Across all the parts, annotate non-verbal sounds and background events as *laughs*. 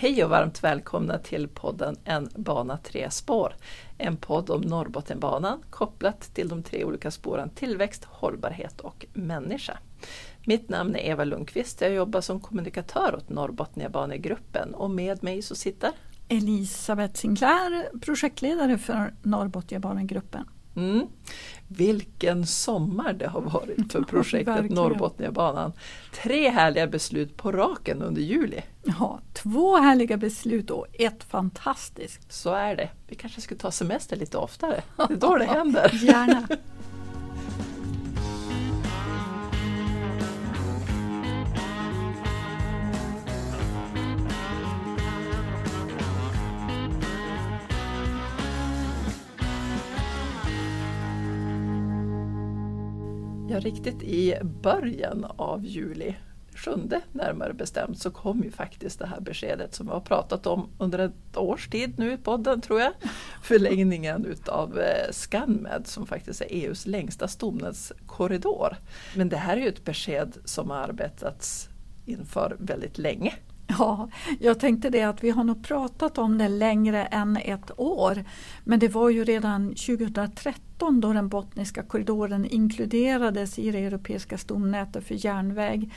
Hej och varmt välkomna till podden En bana tre spår. En podd om Norrbottenbanan kopplat till de tre olika spåren tillväxt, hållbarhet och människa. Mitt namn är Eva Lundqvist. Jag jobbar som kommunikatör åt Norrbotniabanegruppen och med mig så sitter Elisabeth Sinclair, projektledare för Norrbotniabanegruppen. Mm. Vilken sommar det har varit för *laughs* projektet Norrbotniabanan. Tre härliga beslut på raken under juli. Ja, två härliga beslut och ett fantastiskt. Så är det. Vi kanske ska ta semester lite oftare. Det är då det *laughs* händer. Gärna. Ja, riktigt i början av juli, sjunde närmare bestämt, så kom ju faktiskt det här beskedet som vi har pratat om under ett års tid nu i podden tror jag. *laughs* Förlängningen utav eh, ScanMed som faktiskt är EUs längsta stomnätskorridor. Men det här är ju ett besked som har arbetats inför väldigt länge. Ja, jag tänkte det att vi har nog pratat om det längre än ett år. Men det var ju redan 2013 då den Botniska korridoren inkluderades i det europeiska stomnätet för järnväg.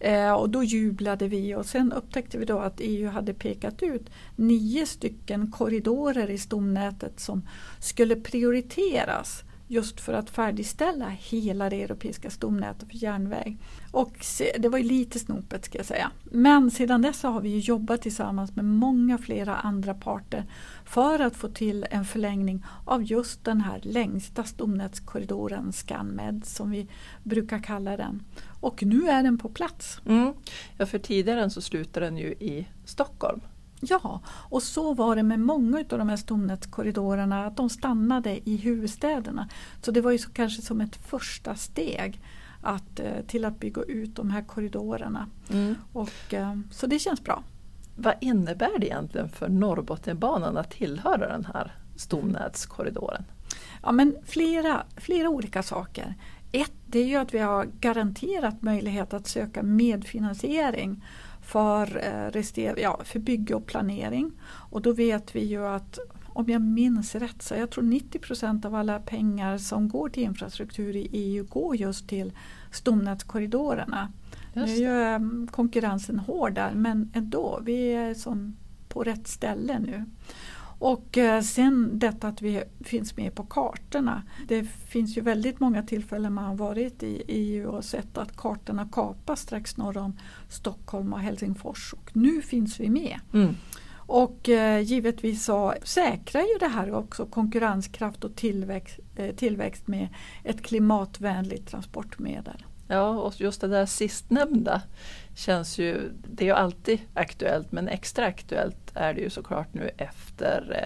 Eh, och då jublade vi och sen upptäckte vi då att EU hade pekat ut nio stycken korridorer i stomnätet som skulle prioriteras just för att färdigställa hela det europeiska stomnätet för järnväg. Och det var ju lite snopet ska jag säga. Men sedan dess har vi jobbat tillsammans med många flera andra parter för att få till en förlängning av just den här längsta stomnätskorridoren ScanMed som vi brukar kalla den. Och nu är den på plats. Mm. Ja, för tidigare så slutade den ju i Stockholm. Ja, och så var det med många av de här stomnätskorridorerna att de stannade i huvudstäderna. Så det var ju så, kanske som ett första steg att, eh, till att bygga ut de här korridorerna. Mm. Och, eh, så det känns bra. Vad innebär det egentligen för Norrbotniabanan att tillhöra den här stomnätskorridoren? Ja, men flera, flera olika saker. Ett det är ju att vi har garanterat möjlighet att söka medfinansiering för, eh, ja, för bygge och planering. Och då vet vi ju att om jag minns rätt så jag tror 90 procent av alla pengar som går till infrastruktur i EU går just till stomnätskorridorerna. Nu är ju ehm, konkurrensen hård där men ändå, vi är som på rätt ställe nu. Och eh, sen detta att vi finns med på kartorna. Det finns ju väldigt många tillfällen man har varit i EU och sett att kartorna kapas strax norr om Stockholm och Helsingfors. Och nu finns vi med. Mm. Och eh, givetvis så säkrar ju det här också konkurrenskraft och tillväxt, eh, tillväxt med ett klimatvänligt transportmedel. Ja, och just det där sistnämnda känns ju, det är ju alltid aktuellt men extra aktuellt är det ju såklart nu efter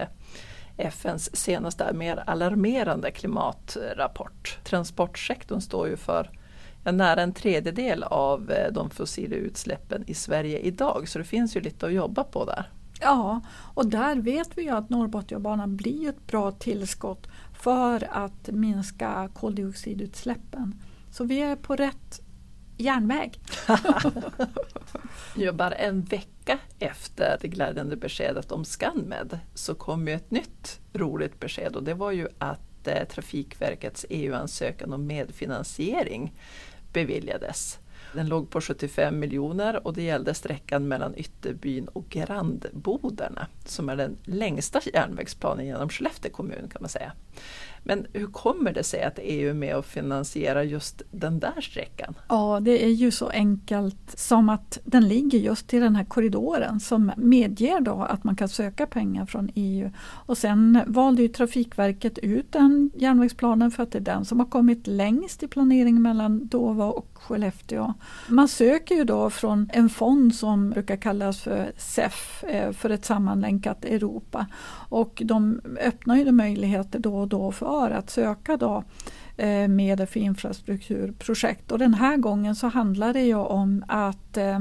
eh, FNs senaste mer alarmerande klimatrapport. Transportsektorn står ju för nära en tredjedel av eh, de fossila utsläppen i Sverige idag så det finns ju lite att jobba på där. Ja, och där vet vi ju att Norrbotniabanan blir ett bra tillskott för att minska koldioxidutsläppen. Så vi är på rätt järnväg. *laughs* ja, bara en vecka efter det glädjande beskedet om ScanMed så kom ju ett nytt roligt besked och det var ju att eh, Trafikverkets EU-ansökan om medfinansiering beviljades. Den låg på 75 miljoner och det gällde sträckan mellan Ytterbyn och Grandbodarna som är den längsta järnvägsplanen genom Skellefteå kommun kan man säga. Men hur kommer det sig att EU är med och finansierar just den där sträckan? Ja, det är ju så enkelt som att den ligger just i den här korridoren som medger då att man kan söka pengar från EU. Och sen valde ju Trafikverket ut den järnvägsplanen för att det är den som har kommit längst i planeringen mellan Dova och Skellefteå. Man söker ju då från en fond som brukar kallas för SEF, eh, för ett sammanlänkat Europa. Och de öppnar ju möjligheter då och då för att söka då eh, medel för infrastrukturprojekt. Och den här gången så handlar det ju om att eh,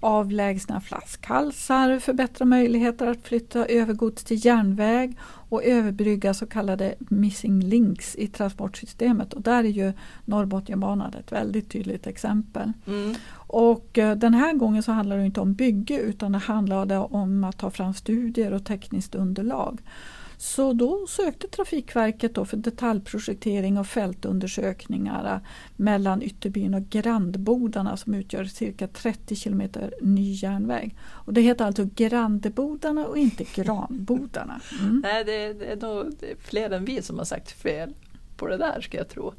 avlägsna flaskhalsar, förbättra möjligheter att flytta över gods till järnväg och överbrygga så kallade missing links i transportsystemet. Och där är ju Norrbotniabanan ett väldigt tydligt exempel. Mm. Och eh, den här gången så handlar det inte om bygge utan det handlade om att ta fram studier och tekniskt underlag. Så då sökte Trafikverket då för detaljprojektering och fältundersökningar mellan Ytterbyn och Grandbodarna som utgör cirka 30 kilometer ny järnväg. Och det heter alltså Grandbodarna och inte Granbodarna. *laughs* Mm. Nej, det, det är nog fler än vi som har sagt fel på det där ska jag tro.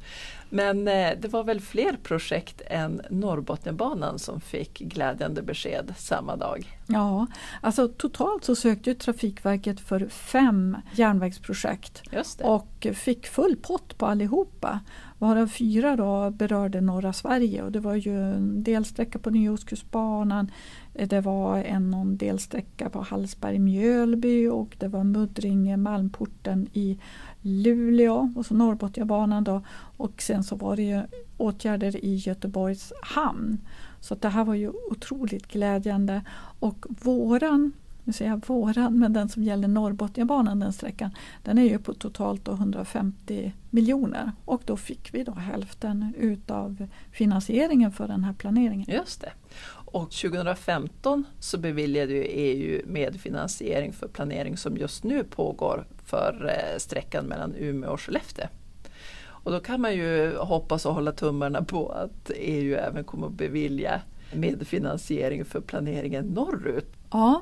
Men eh, det var väl fler projekt än Norrbotniabanan som fick glädjande besked samma dag? Ja, alltså totalt så sökte Trafikverket för fem järnvägsprojekt och fick full pott på allihopa. Varav fyra då berörde norra Sverige och det var ju en delsträcka på Nya Ostkustbanan, det var en någon delsträcka på Hallsberg-Mjölby och det var Muddringe-Malmporten i Luleå och så Norrbotniabanan då och sen så var det ju åtgärder i Göteborgs hamn. Så det här var ju otroligt glädjande och våran nu säger jag våran, men den som gäller Norrbotniabanan, den sträckan, den är ju på totalt 150 miljoner och då fick vi då hälften utav finansieringen för den här planeringen. Just det. Och 2015 så beviljade ju EU medfinansiering för planering som just nu pågår för eh, sträckan mellan Umeå och Skellefteå. Och då kan man ju hoppas och hålla tummarna på att EU även kommer att bevilja medfinansiering för planeringen norrut. Ja,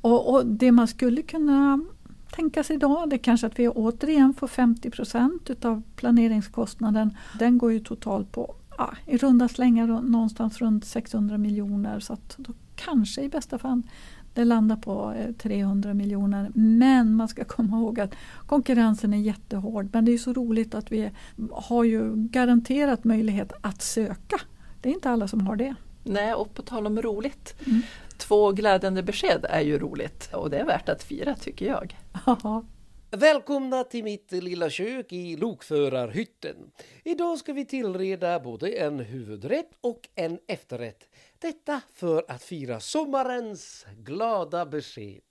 och, och det man skulle kunna tänka sig idag det är kanske att vi återigen får 50 procent utav planeringskostnaden. Den går ju totalt på ja, i runda slängar någonstans runt 600 miljoner så att då kanske i bästa fall det landar på 300 eh, miljoner. Men man ska komma ihåg att konkurrensen är jättehård. Men det är så roligt att vi har ju garanterat möjlighet att söka. Det är inte alla som har det. Nej, och på tal om roligt. Mm. Två glädjande besked är ju roligt och det är värt att fira tycker jag. Välkomna till mitt lilla kök i lokförarhytten. Idag ska vi tillreda både en huvudrätt och en efterrätt. Detta för att fira sommarens glada besked.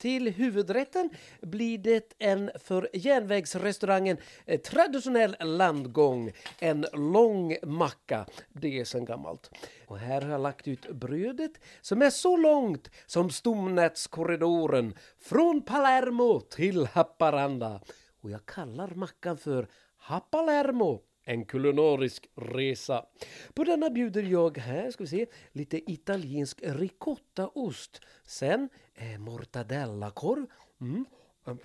Till huvudrätten blir det en för järnvägsrestaurangen eh, traditionell landgång, en lång macka. Det är sen gammalt. Och här har jag lagt ut brödet som är så långt som stomnätskorridoren från Palermo till Haparanda. Och jag kallar mackan för Hapalermo en kulinarisk resa. På denna bjuder jag här, ska vi se, lite italiensk ricottaost. Sen eh, mortadellakorv. Mm. Äh,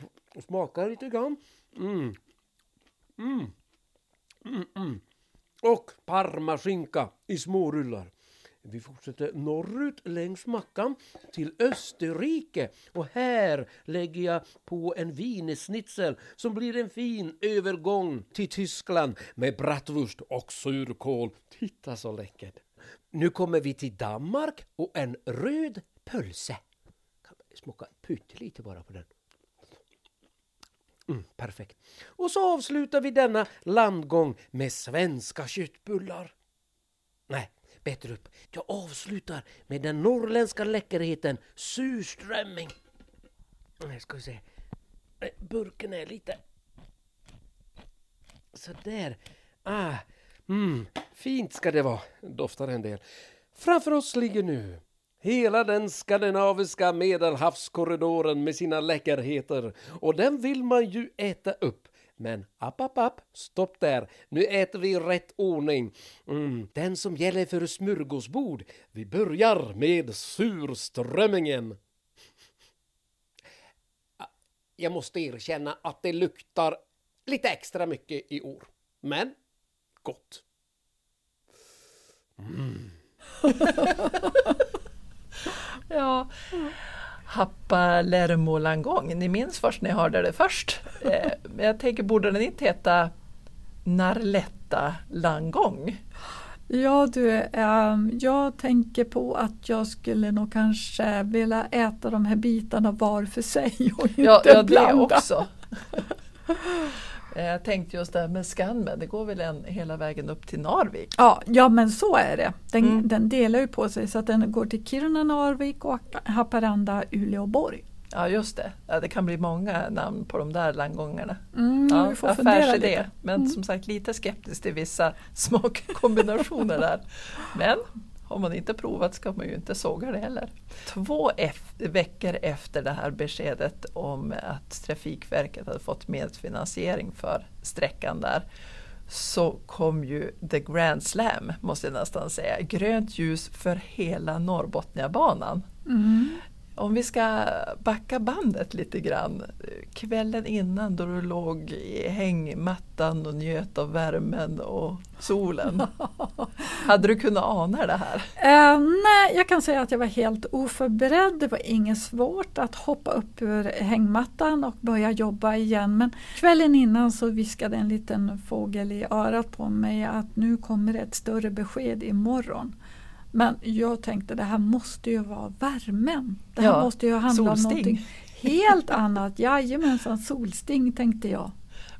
smakar lite grann. Mm. Mm. Mm, mm. Och parmaskinka i små rullar. Vi fortsätter norrut längs mackan till Österrike och här lägger jag på en wienerschnitzel som blir en fin övergång till Tyskland med bratwurst och surkål. Titta så läckert! Nu kommer vi till Danmark och en röd pölse. Kan smaka pyttelite bara på den. Mm, perfekt. Och så avslutar vi denna landgång med svenska köttbullar. Nej, bättre upp. Jag avslutar med den norrländska läckerheten surströmming. Nu ska vi se. Burken är lite... Sådär. Ah, mm, fint ska det vara. Doftar en del. Framför oss ligger nu Hela den skandinaviska medelhavskorridoren med sina läckerheter och den vill man ju äta upp. Men app, app, app, stopp där. Nu äter vi i rätt ordning. Mm, den som gäller för smörgåsbord. Vi börjar med surströmmingen. Jag måste erkänna att det luktar lite extra mycket i år. Men gott. Mm. *laughs* ja. Happa Lermo-langång. Ni minns först när jag hörde det först. *laughs* Eh, jag tänker, borde den inte heta Narletta Langång? Ja du, eh, jag tänker på att jag skulle nog kanske vilja äta de här bitarna var för sig och inte ja, ja, blanda. det också. *laughs* Jag tänkte just det här med Scanmed, det går väl en, hela vägen upp till Narvik? Ja, ja men så är det. Den, mm. den delar ju på sig så att den går till Kiruna, Narvik och Haparanda, Uleåborg. Ja just det, ja, det kan bli många namn på de där landgångarna. Mm, ja, vi får affärsidé. Men mm. som sagt lite skeptisk till vissa *laughs* smakkombinationer där. Men har man inte provat ska man ju inte såga det heller. Två veckor efter det här beskedet om att Trafikverket hade fått medfinansiering för sträckan där så kom ju the grand slam, måste jag nästan säga. Grönt ljus för hela Norrbotniabanan. Mm. Om vi ska backa bandet lite grann. Kvällen innan då du låg i hängmattan och njöt av värmen och solen. *laughs* Hade du kunnat ana det här? Uh, nej, jag kan säga att jag var helt oförberedd. Det var inget svårt att hoppa upp ur hängmattan och börja jobba igen. Men kvällen innan så viskade en liten fågel i örat på mig att nu kommer ett större besked imorgon. Men jag tänkte det här måste ju vara värmen. Det här ja, måste ju handla solsting. om någonting helt annat. Jajamensan, solsting tänkte jag.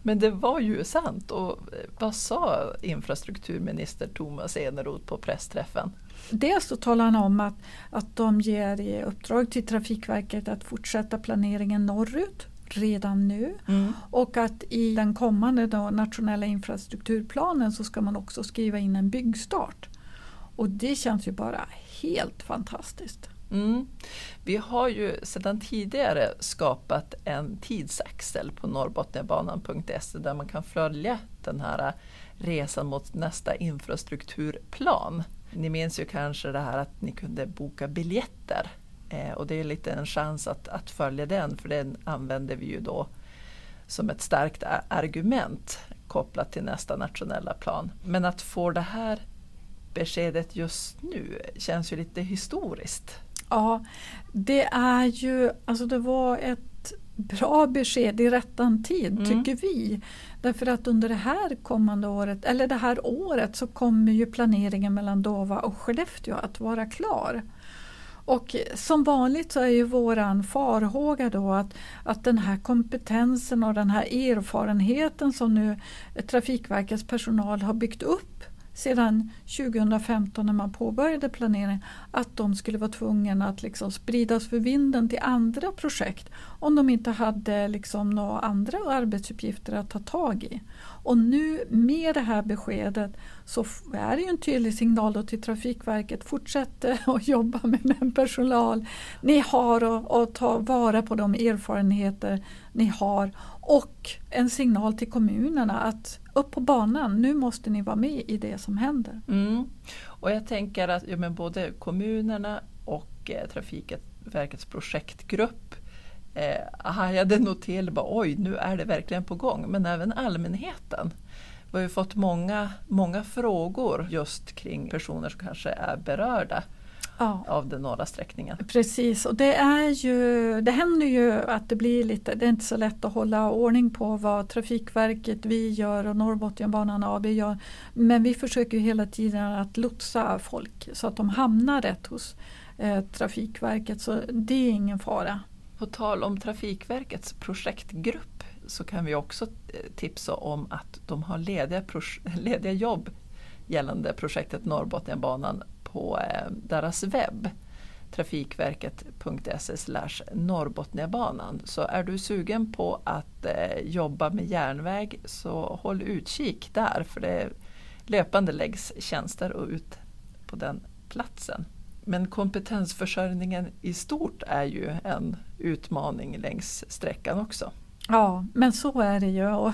Men det var ju sant. Och eh, vad sa infrastrukturminister Thomas Eneroth på pressträffen? Dels så talar han om att, att de ger i uppdrag till Trafikverket att fortsätta planeringen norrut redan nu mm. och att i den kommande då, nationella infrastrukturplanen så ska man också skriva in en byggstart. Och det känns ju bara helt fantastiskt. Mm. Vi har ju sedan tidigare skapat en tidsaxel på norrbotniabanan.se där man kan följa den här resan mot nästa infrastrukturplan. Ni minns ju kanske det här att ni kunde boka biljetter eh, och det är lite en chans att, att följa den för den använder vi ju då som ett starkt argument kopplat till nästa nationella plan. Men att få det här beskedet just nu känns ju lite historiskt. Ja, det är ju, alltså det var ett bra besked i rättan tid mm. tycker vi. Därför att under det här kommande året, eller det här året så kommer ju planeringen mellan Dova och Skellefteå att vara klar. Och som vanligt så är ju våran farhåga då att, att den här kompetensen och den här erfarenheten som nu Trafikverkets personal har byggt upp sedan 2015 när man påbörjade planeringen att de skulle vara tvungna att liksom spridas för vinden till andra projekt om de inte hade liksom några andra arbetsuppgifter att ta tag i. Och nu med det här beskedet så är det ju en tydlig signal till Trafikverket. Fortsätt *laughs* att jobba med den personal ni har och, och ta vara på de erfarenheter ni har och en signal till kommunerna att upp på banan, nu måste ni vara med i det som händer. Mm. Och jag tänker att ja, men både kommunerna och eh, Trafikverkets projektgrupp eh, hajade nog till, bara, oj nu är det verkligen på gång. Men även allmänheten. Vi har ju fått många, många frågor just kring personer som kanske är berörda ja. av den norra sträckningen. Precis och det, är ju, det händer ju att det blir lite, det är inte så lätt att hålla ordning på vad Trafikverket, vi gör och Norrbotniabanan AB gör. Men vi försöker hela tiden att lotsa folk så att de hamnar rätt hos eh, Trafikverket så det är ingen fara. På tal om Trafikverkets projektgrupp så kan vi också eh, tipsa om att de har lediga, *laughs* lediga jobb gällande projektet Norrbotniabanan på eh, deras webb trafikverket.se Norrbotniabanan. Så är du sugen på att eh, jobba med järnväg så håll utkik där för det löpande läggs tjänster ut på den platsen. Men kompetensförsörjningen i stort är ju en utmaning längs sträckan också. Ja, men så är det ju.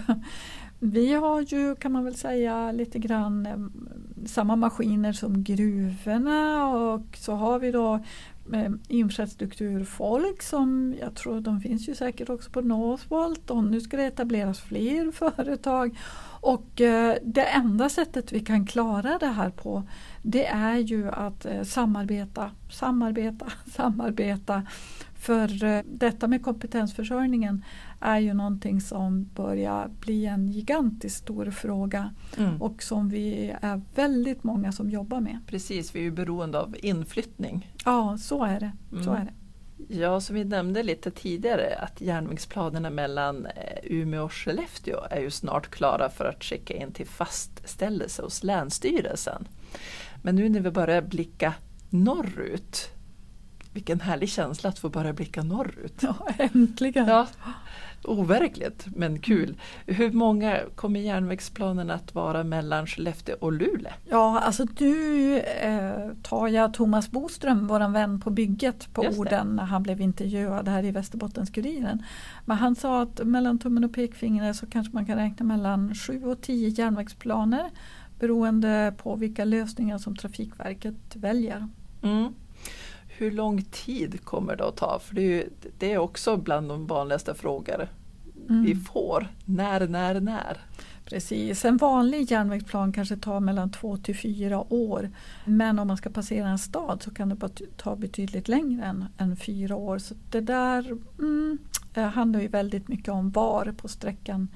Vi har ju kan man väl säga lite grann samma maskiner som gruvorna och så har vi då infrastrukturfolk som jag tror de finns ju säkert också på Northvolt och nu ska det etableras fler *laughs* företag. Och eh, det enda sättet vi kan klara det här på det är ju att eh, samarbeta, samarbeta, *laughs* samarbeta. För detta med kompetensförsörjningen är ju någonting som börjar bli en gigantiskt stor fråga mm. och som vi är väldigt många som jobbar med. Precis, vi är ju beroende av inflyttning. Ja, så är det. Mm. Så är det. Ja, som vi nämnde lite tidigare att järnvägsplanerna mellan eh, Umeå och Skellefteå är ju snart klara för att skicka in till fastställelse hos Länsstyrelsen. Men nu när vi börjar blicka norrut, vilken härlig känsla att få börja blicka norrut. Ja, äntligen! Ja, overkligt men kul. Hur många kommer järnvägsplanen att vara mellan Skellefteå och Luleå? Ja, alltså nu eh, tar jag Thomas Boström, vår vän på bygget, på orden när han blev intervjuad här i Västerbottens-Kuriren. Men han sa att mellan tummen och pekfingret så kanske man kan räkna mellan sju och tio järnvägsplaner beroende på vilka lösningar som Trafikverket väljer. Mm hur lång tid kommer det att ta? För det är, det är också bland de vanligaste frågor mm. vi får. När, när, när? Precis, en vanlig järnvägsplan kanske tar mellan två till fyra år. Men om man ska passera en stad så kan det ta betydligt längre än, än fyra år. Så det där mm, handlar ju väldigt mycket om var på sträckan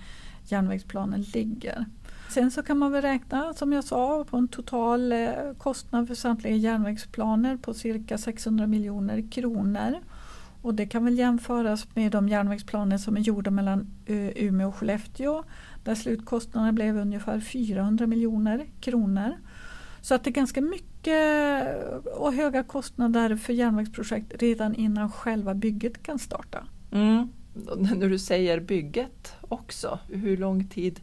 järnvägsplanen ligger. Sen så kan man väl räkna, som jag sa, på en total eh, kostnad för samtliga järnvägsplaner på cirka 600 miljoner kronor. Och det kan väl jämföras med de järnvägsplaner som är gjorda mellan eh, Umeå och Skellefteå där slutkostnaden blev ungefär 400 miljoner kronor. Så att det är ganska mycket eh, och höga kostnader för järnvägsprojekt redan innan själva bygget kan starta. Mm. När du säger bygget också, hur lång tid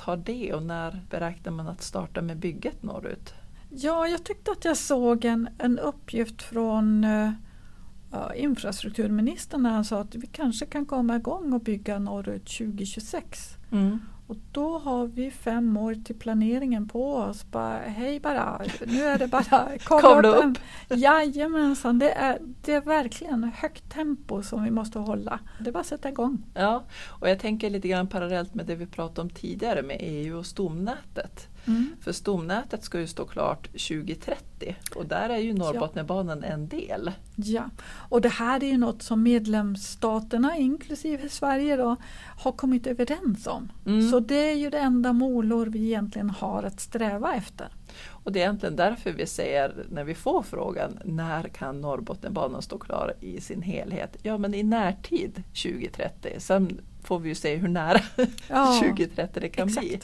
tar det och när beräknar man att starta med bygget norrut? Ja, jag tyckte att jag såg en, en uppgift från uh, infrastrukturministern när han sa att vi kanske kan komma igång och bygga norrut 2026. Mm. Och då har vi fem år till planeringen på oss. Bara, Hej bara, nu är det bara *laughs* kom upp. upp. Jajamensan, det är, det är verkligen högt tempo som vi måste hålla. Det är bara att sätta igång. Ja, och jag tänker lite grann parallellt med det vi pratade om tidigare med EU och stomnätet. Mm. För stomnätet ska ju stå klart 2030 och där är ju Norrbotniabanan ja. en del. Ja, och det här är ju något som medlemsstaterna inklusive Sverige då, har kommit överens om. Mm. Så det är ju det enda målår vi egentligen har att sträva efter. Och det är egentligen därför vi säger när vi får frågan när kan Norrbotniabanan stå klar i sin helhet? Ja men i närtid 2030. Sen får vi ju se hur nära ja, *laughs* 2030 det kan exakt. bli.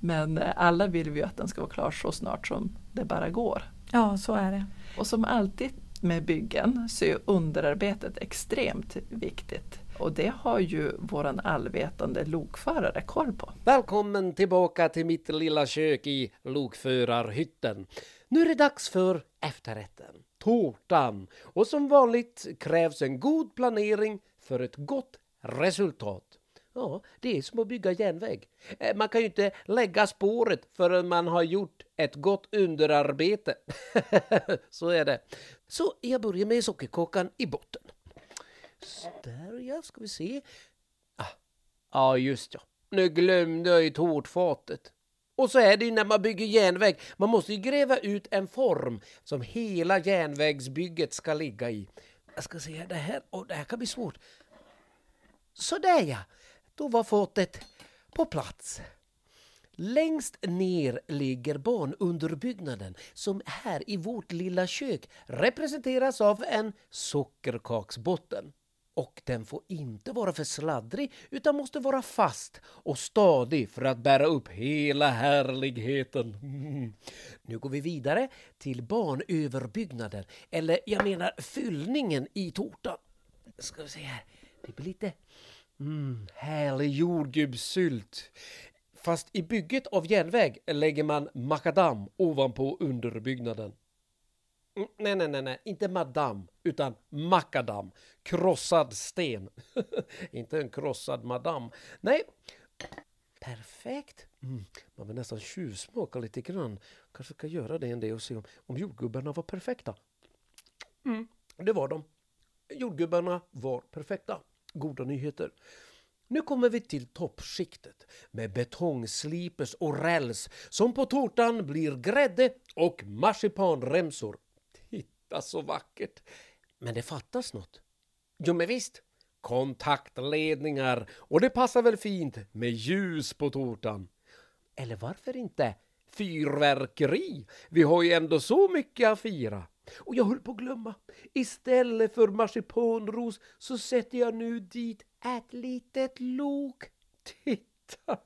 Men eh, alla vill vi att den ska vara klar så snart som det bara går. Ja, så är det. Och som alltid med byggen så är underarbetet extremt viktigt. Och det har ju våran allvetande lokförare koll på. Välkommen tillbaka till mitt lilla kök i lokförarhytten. Nu är det dags för efterrätten, tårtan. Och som vanligt krävs en god planering för ett gott resultat. Ja, det är som att bygga järnväg. Eh, man kan ju inte lägga spåret förrän man har gjort ett gott underarbete. *laughs* Så är det. Så jag börjar med sockerkakan i botten. Så där ja, ska vi se. Ah, ah, just ja. Nu glömde jag ju tårtfatet. Och så är det ju när man bygger järnväg. Man måste ju gräva ut en form som hela järnvägsbygget ska ligga i. Jag ska se, det här, oh, det här kan bli svårt. Så där ja. Då var fatet på plats. Längst ner ligger barnunderbyggnaden som här i vårt lilla kök representeras av en sockerkaksbotten. Och den får inte vara för sladdrig utan måste vara fast och stadig för att bära upp hela härligheten. Mm. Nu går vi vidare till barnöverbyggnaden. eller jag menar fyllningen i tårtan. Ska vi se här, det blir lite Mm, härlig jordgubbssylt. Fast i bygget av järnväg lägger man makadam ovanpå underbyggnaden. Mm, nej, nej, nej, nej, inte madam, utan makadam. Krossad sten. *laughs* inte en krossad madam. Nej, perfekt. Mm, man vill nästan tjuvsmaka lite grann. Kanske ska göra det en del och se om, om jordgubbarna var perfekta. Mm, det var de. Jordgubbarna var perfekta goda nyheter. Nu kommer vi till toppskiktet med betongslipers och räls som på tårtan blir grädde och marsipanremsor. Titta så vackert! Men det fattas något. Jo men visst, kontaktledningar och det passar väl fint med ljus på tårtan. Eller varför inte fyrverkeri? Vi har ju ändå så mycket att fira. Och jag höll på att glömma. Istället för marsipanros så sätter jag nu dit ett litet lok. Titta!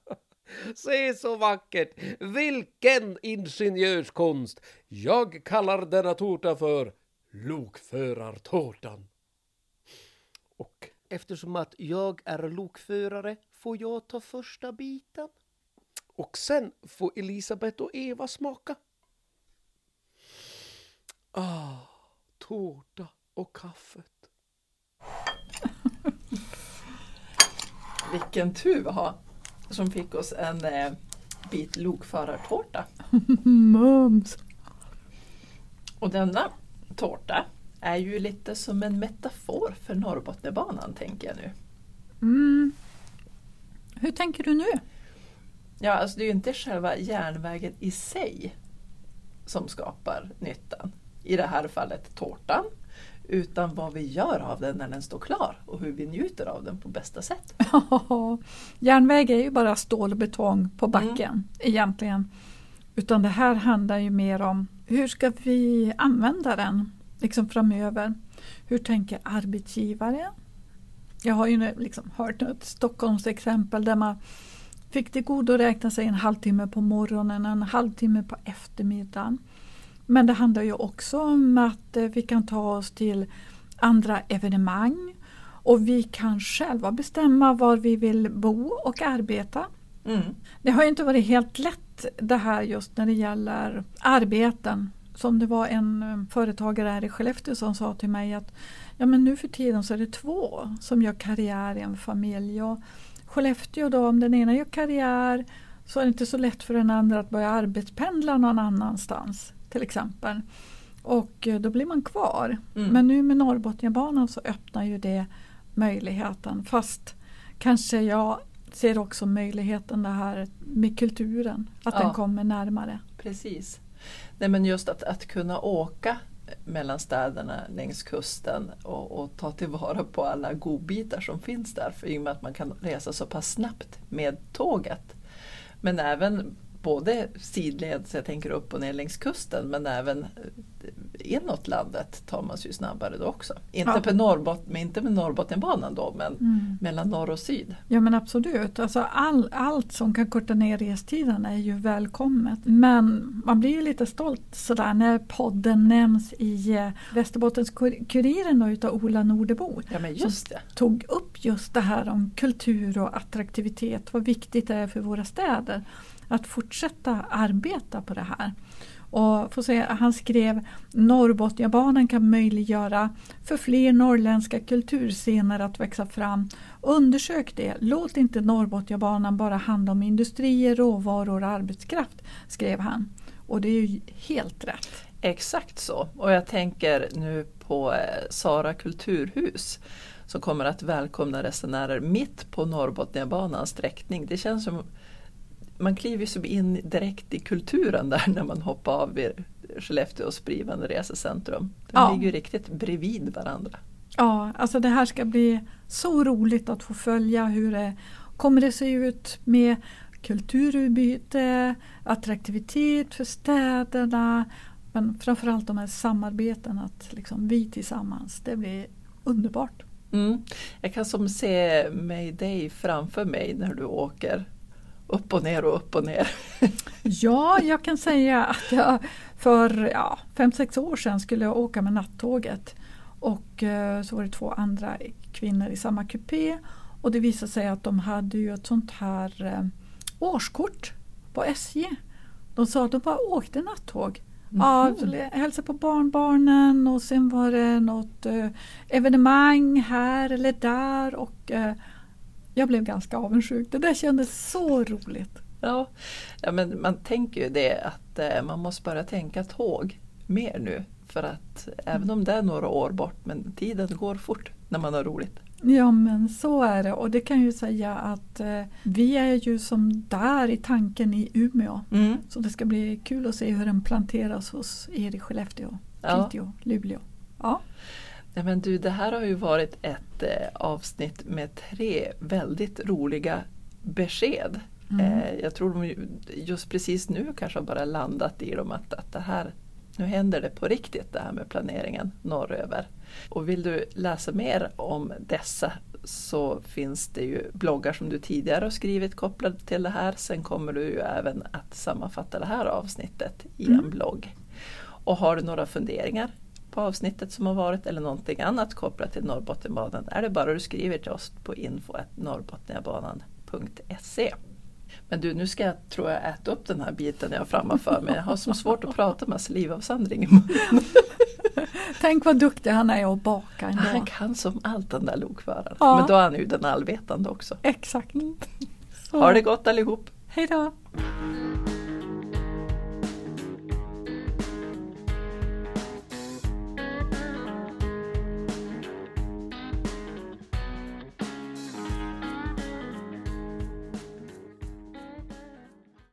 Se så vackert! Vilken ingenjörskonst! Jag kallar denna tårta för lokförartårtan. Och eftersom att jag är lokförare får jag ta första biten. Och sen får Elisabeth och Eva smaka. Ah, tårta och kaffet. *laughs* Vilken tur vi har som fick oss en eh, bit lokförartårta. *laughs* Mums! Och denna tårta är ju lite som en metafor för Norrbotniabanan tänker jag nu. Mm. Hur tänker du nu? Ja, alltså det är ju inte själva järnvägen i sig som skapar nyttan. I det här fallet tårtan. Utan vad vi gör av den när den står klar och hur vi njuter av den på bästa sätt. *laughs* Järnväg är ju bara stål och betong på backen mm. egentligen. Utan det här handlar ju mer om hur ska vi använda den liksom framöver? Hur tänker arbetsgivare? Jag har ju liksom hört ett Stockholms exempel där man fick tillgodoräkna sig en halvtimme på morgonen, en halvtimme på eftermiddagen. Men det handlar ju också om att eh, vi kan ta oss till andra evenemang och vi kan själva bestämma var vi vill bo och arbeta. Mm. Det har inte varit helt lätt det här just när det gäller arbeten. Som det var en eh, företagare här i Skellefteå som sa till mig att ja, men nu för tiden så är det två som gör karriär i en familj. Och Skellefteå då, om den ena gör karriär så är det inte så lätt för den andra att börja arbetspendla någon annanstans till exempel. Och eh, då blir man kvar. Mm. Men nu med Norrbotniabanan så öppnar ju det möjligheten. Fast kanske jag ser också möjligheten det här med kulturen. Att ja. den kommer närmare. Precis. Nej, men just att, att kunna åka mellan städerna längs kusten och, och, ta tillvara på alla godbitar som finns där. För i och med att man kan resa så pass snabbt med tåget. Men även både sidleds, jag tänker upp och ner längs kusten, men även eh, inåt landet tar man sig snabbare då också. Inte, ja. på Norrbot, inte med Norrbotniabanan då, men mm. mellan norr och syd. Ja men absolut, alltså all, allt som kan korta ner restiden är ju välkommet. Men man blir ju lite stolt sådär när podden nämns i eh, Västerbottens Kuriren då, utav Ola Nordebo. Ja, men just det. tog upp just det här om kultur och attraktivitet, vad viktigt det är för våra städer att fortsätta arbeta på det här. Och får se, han skrev Norrbotniabanan kan möjliggöra för fler norrländska kulturscener att växa fram. Undersök det, låt inte Norrbotniabanan bara handla om industrier, råvaror och arbetskraft, skrev han. Och det är ju helt rätt. Exakt så. Och jag tänker nu på eh, Sara kulturhus som kommer att välkomna resenärer mitt på Norrbotniabanans sträckning. Det känns som man kliver sig in direkt i kulturen där när man hoppar av vid Skellefteås blivande resecentrum. De ja. ligger ju riktigt bredvid varandra. Ja, alltså det här ska bli så roligt att få följa hur det kommer det se ut med kulturutbyte, attraktivitet för städerna men framförallt de här samarbeten, att liksom vi tillsammans, det blir underbart. Mm. Jag kan som se mig dig framför mig när du åker upp och ner och upp och ner. *laughs* ja, jag kan säga att jag för ja, fem sex år sedan skulle jag åka med nattåget. Och eh, så var det två andra kvinnor i samma kupé. Och det visade sig att de hade ju ett sånt här eh, årskort på SJ. De sa att de bara åkte nattåg. Mm. Ja, hälsade på barnbarnen och sen var det något eh, evenemang här eller där. och jag blev ganska avundsjuk. Det där kändes så roligt. Ja, ja men man tänker ju det att eh, man måste börja tänka tåg mer nu. För att mm. även om det är några år bort, men tiden går fort när man har roligt. Ja men så är det och det kan ju säga att eh, vi är ju som där i tanken i Umeå. Mm. Så det ska bli kul att se hur den planteras hos er i Skellefteå, Piteå, ja. Luleå. Ja. Nej, men du, det här har ju varit ett eh, avsnitt med tre väldigt roliga besked. Mm. Eh, jag tror de just precis nu kanske har bara landat i dem att, att det här Nu händer det på riktigt det här med planeringen norröver. Och vill du läsa mer om dessa så finns det ju bloggar som du tidigare har skrivit kopplade till det här. Sen kommer du ju även att sammanfatta det här avsnittet i en blogg. Och har du några funderingar på avsnittet som har varit eller någonting annat kopplat till Norrbotniabanan är det bara du skriver till oss på info.norrbotniabanan.se. Men du, nu ska jag tror jag äta upp den här biten jag har framför mig. Jag har så svårt att prata med salivavsöndring i munnen. *laughs* Tänk vad duktig han är att baka ändå. Han kan som allt den där lokföraren. Ja. Men då är han ju den allvetande också. Exakt. Ha det gott allihop! Hej då!